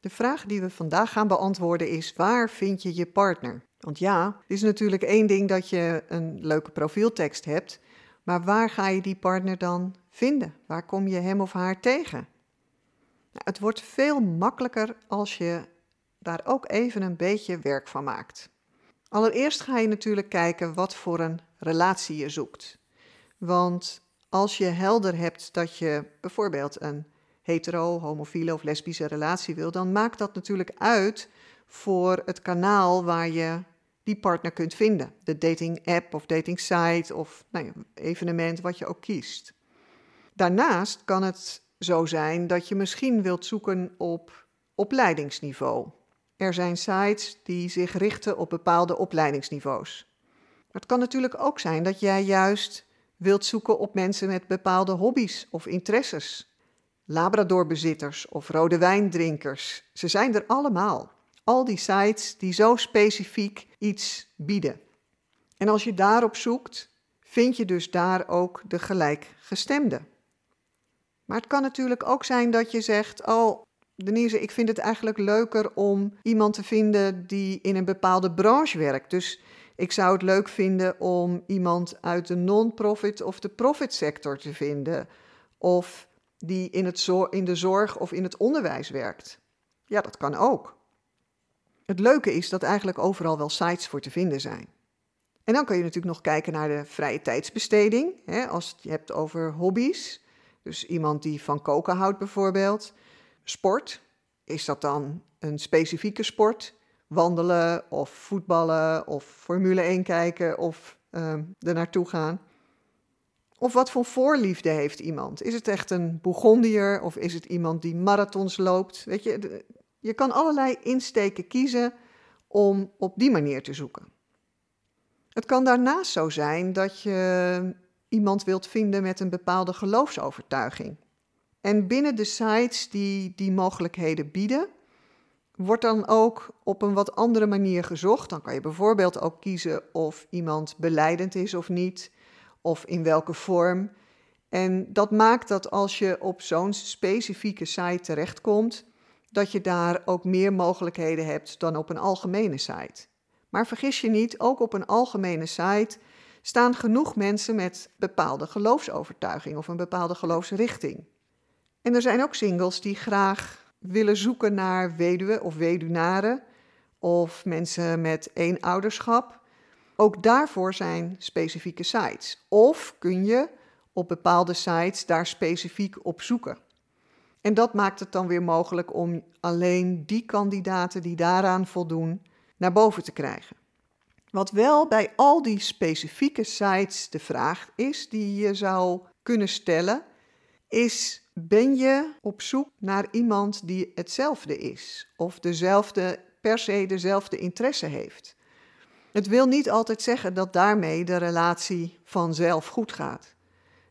De vraag die we vandaag gaan beantwoorden is: waar vind je je partner? Want ja, het is natuurlijk één ding dat je een leuke profieltekst hebt, maar waar ga je die partner dan vinden? Waar kom je hem of haar tegen? Nou, het wordt veel makkelijker als je daar ook even een beetje werk van maakt. Allereerst ga je natuurlijk kijken wat voor een relatie je zoekt. Want als je helder hebt dat je bijvoorbeeld een hetero, homofiele of lesbische relatie wil, dan maakt dat natuurlijk uit voor het kanaal waar je die partner kunt vinden. De dating app of dating site of nou ja, evenement wat je ook kiest. Daarnaast kan het zo zijn dat je misschien wilt zoeken op opleidingsniveau. Er zijn sites die zich richten op bepaalde opleidingsniveaus. Maar het kan natuurlijk ook zijn dat jij juist wilt zoeken op mensen met bepaalde hobby's of interesses. Labradorbezitters of rode wijndrinkers. Ze zijn er allemaal. Al die sites die zo specifiek iets bieden. En als je daarop zoekt, vind je dus daar ook de gelijkgestemde. Maar het kan natuurlijk ook zijn dat je zegt: Oh, Denise, ik vind het eigenlijk leuker om iemand te vinden die in een bepaalde branche werkt. Dus ik zou het leuk vinden om iemand uit de non-profit of de profit sector te vinden. Of die in, het in de zorg of in het onderwijs werkt. Ja, dat kan ook. Het leuke is dat eigenlijk overal wel sites voor te vinden zijn. En dan kun je natuurlijk nog kijken naar de vrije tijdsbesteding. Hè, als je hebt over hobby's. Dus iemand die van koken houdt bijvoorbeeld. Sport. Is dat dan een specifieke sport? Wandelen of voetballen of Formule 1 kijken of uh, er naartoe gaan? Of wat voor voorliefde heeft iemand? Is het echt een Bourgondier of is het iemand die marathons loopt? Weet je, je kan allerlei insteken kiezen om op die manier te zoeken. Het kan daarnaast zo zijn dat je iemand wilt vinden met een bepaalde geloofsovertuiging. En binnen de sites die die mogelijkheden bieden, wordt dan ook op een wat andere manier gezocht. Dan kan je bijvoorbeeld ook kiezen of iemand beleidend is of niet of in welke vorm. En dat maakt dat als je op zo'n specifieke site terechtkomt, dat je daar ook meer mogelijkheden hebt dan op een algemene site. Maar vergis je niet, ook op een algemene site staan genoeg mensen met bepaalde geloofsovertuiging of een bepaalde geloofsrichting. En er zijn ook singles die graag willen zoeken naar weduwen of weduwnaren of mensen met één ouderschap ook daarvoor zijn specifieke sites. Of kun je op bepaalde sites daar specifiek op zoeken. En dat maakt het dan weer mogelijk om alleen die kandidaten die daaraan voldoen naar boven te krijgen. Wat wel bij al die specifieke sites de vraag is die je zou kunnen stellen, is: ben je op zoek naar iemand die hetzelfde is of dezelfde per se dezelfde interesse heeft? Het wil niet altijd zeggen dat daarmee de relatie vanzelf goed gaat.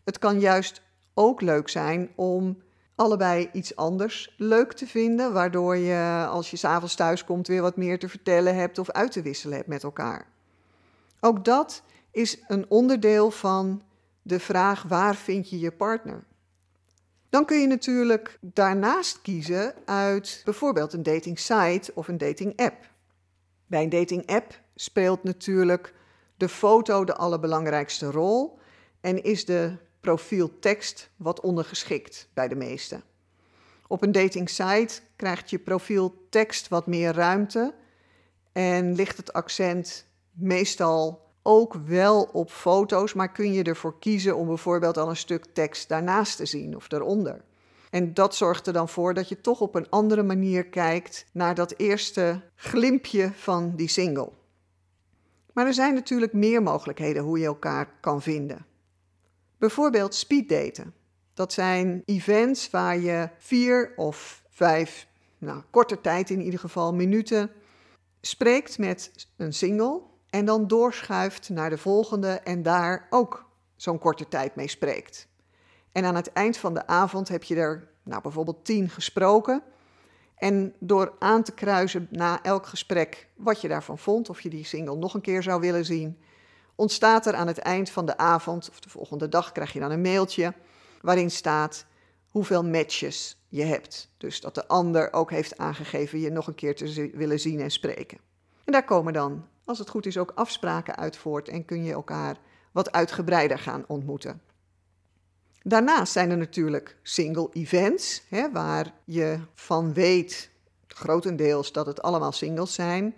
Het kan juist ook leuk zijn om allebei iets anders leuk te vinden, waardoor je als je s'avonds thuis komt weer wat meer te vertellen hebt of uit te wisselen hebt met elkaar. Ook dat is een onderdeel van de vraag waar vind je je partner. Dan kun je natuurlijk daarnaast kiezen uit bijvoorbeeld een dating site of een dating app. Bij een dating app speelt natuurlijk de foto de allerbelangrijkste rol en is de profieltekst wat ondergeschikt bij de meesten. Op een dating site krijgt je profieltekst wat meer ruimte en ligt het accent meestal ook wel op foto's, maar kun je ervoor kiezen om bijvoorbeeld al een stuk tekst daarnaast te zien of daaronder. En dat zorgt er dan voor dat je toch op een andere manier kijkt naar dat eerste glimpje van die single. Maar er zijn natuurlijk meer mogelijkheden hoe je elkaar kan vinden. Bijvoorbeeld speeddaten. Dat zijn events waar je vier of vijf, nou korte tijd in ieder geval, minuten spreekt met een single en dan doorschuift naar de volgende en daar ook zo'n korte tijd mee spreekt. En aan het eind van de avond heb je er nou, bijvoorbeeld tien gesproken. En door aan te kruisen na elk gesprek wat je daarvan vond, of je die single nog een keer zou willen zien, ontstaat er aan het eind van de avond of de volgende dag krijg je dan een mailtje waarin staat hoeveel matches je hebt. Dus dat de ander ook heeft aangegeven je nog een keer te willen zien en spreken. En daar komen dan, als het goed is, ook afspraken uit voort en kun je elkaar wat uitgebreider gaan ontmoeten. Daarnaast zijn er natuurlijk single events, hè, waar je van weet, grotendeels, dat het allemaal singles zijn.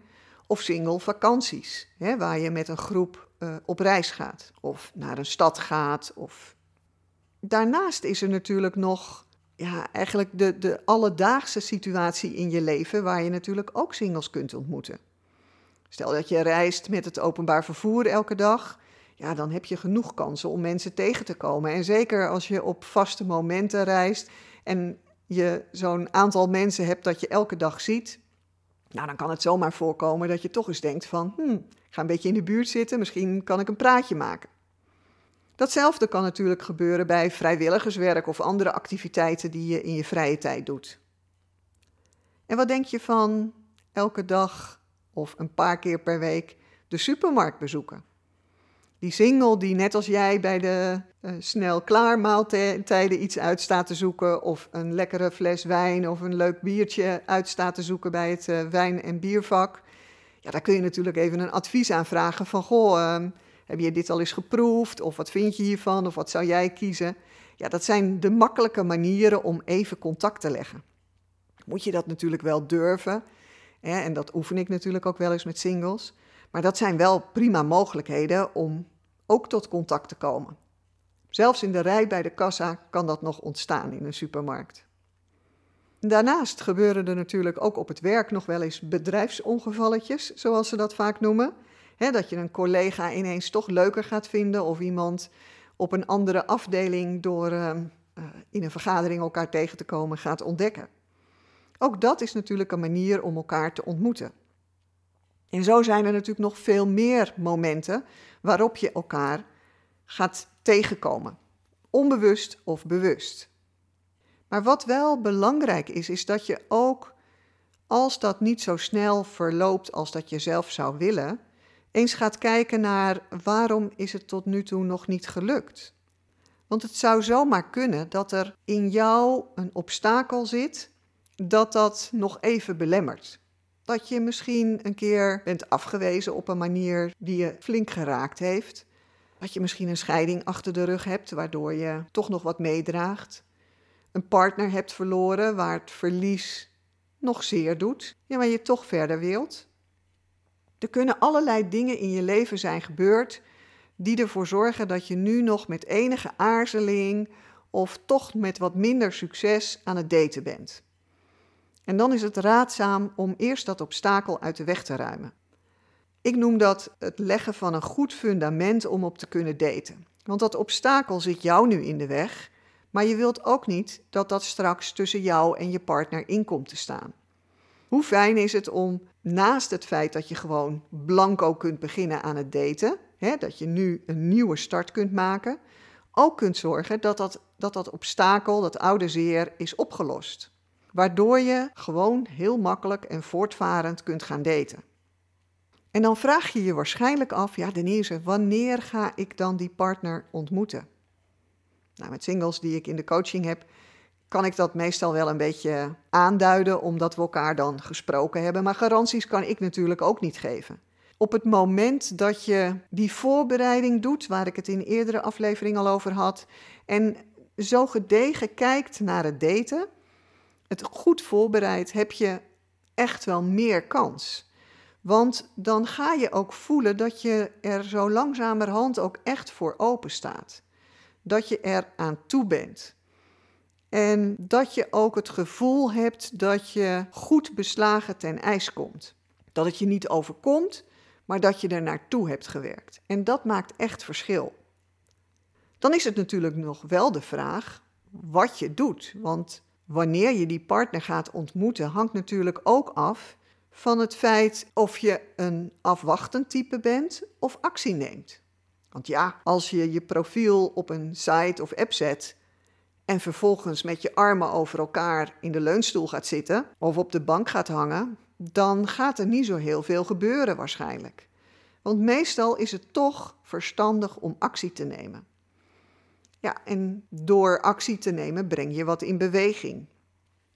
Of single vakanties, hè, waar je met een groep uh, op reis gaat of naar een stad gaat. Of... Daarnaast is er natuurlijk nog ja, eigenlijk de, de alledaagse situatie in je leven waar je natuurlijk ook singles kunt ontmoeten. Stel dat je reist met het openbaar vervoer elke dag, ja, dan heb je genoeg kansen om mensen tegen te komen. En zeker als je op vaste momenten reist en je zo'n aantal mensen hebt dat je elke dag ziet, nou, dan kan het zomaar voorkomen dat je toch eens denkt van, hmm, ga een beetje in de buurt zitten, misschien kan ik een praatje maken. Datzelfde kan natuurlijk gebeuren bij vrijwilligerswerk of andere activiteiten die je in je vrije tijd doet. En wat denk je van elke dag of een paar keer per week de supermarkt bezoeken? Die single die net als jij bij de uh, snel klaar maaltijden iets uitstaat te zoeken, of een lekkere fles wijn of een leuk biertje uitstaat te zoeken bij het uh, wijn- en biervak. Ja, daar kun je natuurlijk even een advies aan vragen van, goh, uh, heb je dit al eens geproefd? Of wat vind je hiervan? Of wat zou jij kiezen? Ja, dat zijn de makkelijke manieren om even contact te leggen. Moet je dat natuurlijk wel durven. Hè? En dat oefen ik natuurlijk ook wel eens met singles. Maar dat zijn wel prima mogelijkheden om ook tot contact te komen. Zelfs in de rij bij de kassa kan dat nog ontstaan in een supermarkt. Daarnaast gebeuren er natuurlijk ook op het werk nog wel eens bedrijfsongevalletjes, zoals ze dat vaak noemen. dat je een collega ineens toch leuker gaat vinden of iemand op een andere afdeling door uh, in een vergadering elkaar tegen te komen gaat ontdekken. Ook dat is natuurlijk een manier om elkaar te ontmoeten. En zo zijn er natuurlijk nog veel meer momenten waarop je elkaar gaat tegenkomen, onbewust of bewust. Maar wat wel belangrijk is, is dat je ook, als dat niet zo snel verloopt als dat je zelf zou willen, eens gaat kijken naar waarom is het tot nu toe nog niet gelukt. Want het zou zomaar kunnen dat er in jou een obstakel zit dat dat nog even belemmert. Dat je misschien een keer bent afgewezen op een manier die je flink geraakt heeft. Dat je misschien een scheiding achter de rug hebt, waardoor je toch nog wat meedraagt. Een partner hebt verloren waar het verlies nog zeer doet, ja, maar je toch verder wilt. Er kunnen allerlei dingen in je leven zijn gebeurd die ervoor zorgen dat je nu nog met enige aarzeling of toch met wat minder succes aan het daten bent. En dan is het raadzaam om eerst dat obstakel uit de weg te ruimen. Ik noem dat het leggen van een goed fundament om op te kunnen daten. Want dat obstakel zit jou nu in de weg, maar je wilt ook niet dat dat straks tussen jou en je partner in komt te staan. Hoe fijn is het om naast het feit dat je gewoon blanco kunt beginnen aan het daten, hè, dat je nu een nieuwe start kunt maken, ook kunt zorgen dat dat, dat, dat obstakel, dat oude zeer, is opgelost waardoor je gewoon heel makkelijk en voortvarend kunt gaan daten. En dan vraag je je waarschijnlijk af, ja Denise, wanneer ga ik dan die partner ontmoeten? Nou, met singles die ik in de coaching heb, kan ik dat meestal wel een beetje aanduiden, omdat we elkaar dan gesproken hebben. Maar garanties kan ik natuurlijk ook niet geven. Op het moment dat je die voorbereiding doet, waar ik het in eerdere aflevering al over had, en zo gedegen kijkt naar het daten, het goed voorbereid, heb je echt wel meer kans. Want dan ga je ook voelen dat je er zo langzamerhand ook echt voor open staat. Dat je er aan toe bent. En dat je ook het gevoel hebt dat je goed beslagen ten ijs komt. Dat het je niet overkomt, maar dat je er naartoe hebt gewerkt. En dat maakt echt verschil. Dan is het natuurlijk nog wel de vraag wat je doet. Want wanneer je die partner gaat ontmoeten, hangt natuurlijk ook af van het feit of je een afwachtend type bent of actie neemt. Want ja, als je je profiel op een site of app zet en vervolgens met je armen over elkaar in de leunstoel gaat zitten of op de bank gaat hangen, dan gaat er niet zo heel veel gebeuren waarschijnlijk. Want meestal is het toch verstandig om actie te nemen. Ja, en door actie te nemen breng je wat in beweging.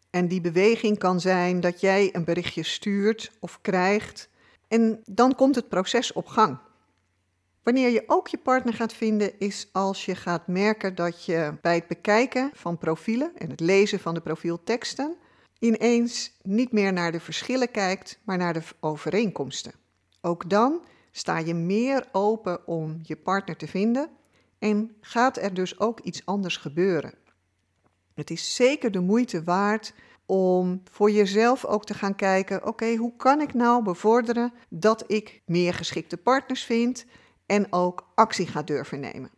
En die beweging kan zijn dat jij een berichtje stuurt of krijgt en dan komt het proces op gang. Wanneer je ook je partner gaat vinden, is als je gaat merken dat je bij het bekijken van profielen en het lezen van de profielteksten ineens niet meer naar de verschillen kijkt, maar naar de overeenkomsten. Ook dan sta je meer open om je partner te vinden en gaat er dus ook iets anders gebeuren. Het is zeker de moeite waard om voor jezelf ook te gaan kijken: oké, hoe kan ik nou bevorderen dat ik meer geschikte partners vind en ook actie ga durven nemen?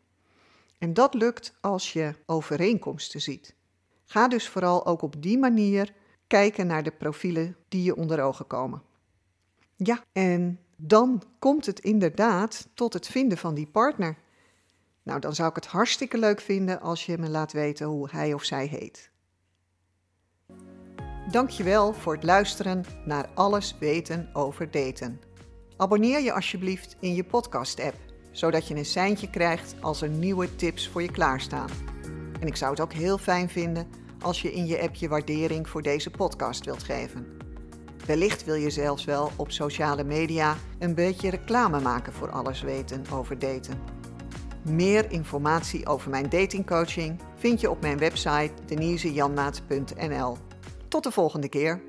En dat lukt als je overeenkomsten ziet. Ga dus vooral ook op die manier kijken naar de profielen die je onder ogen komen. Ja, en dan komt het inderdaad tot het vinden van die partner. Nou, dan zou ik het hartstikke leuk vinden als je me laat weten hoe hij of zij heet. Dankjewel voor het luisteren naar Alles weten over daten. Abonneer je alsjeblieft in je podcast-app, zodat je een seintje krijgt als er nieuwe tips voor je klaarstaan. En ik zou het ook heel fijn vinden als je in je app je waardering voor deze podcast wilt geven. Wellicht wil je zelfs wel op sociale media een beetje reclame maken voor alles weten over daten. Meer informatie over mijn datingcoaching vind je op mijn website denisejanmaat.nl. Tot de volgende keer.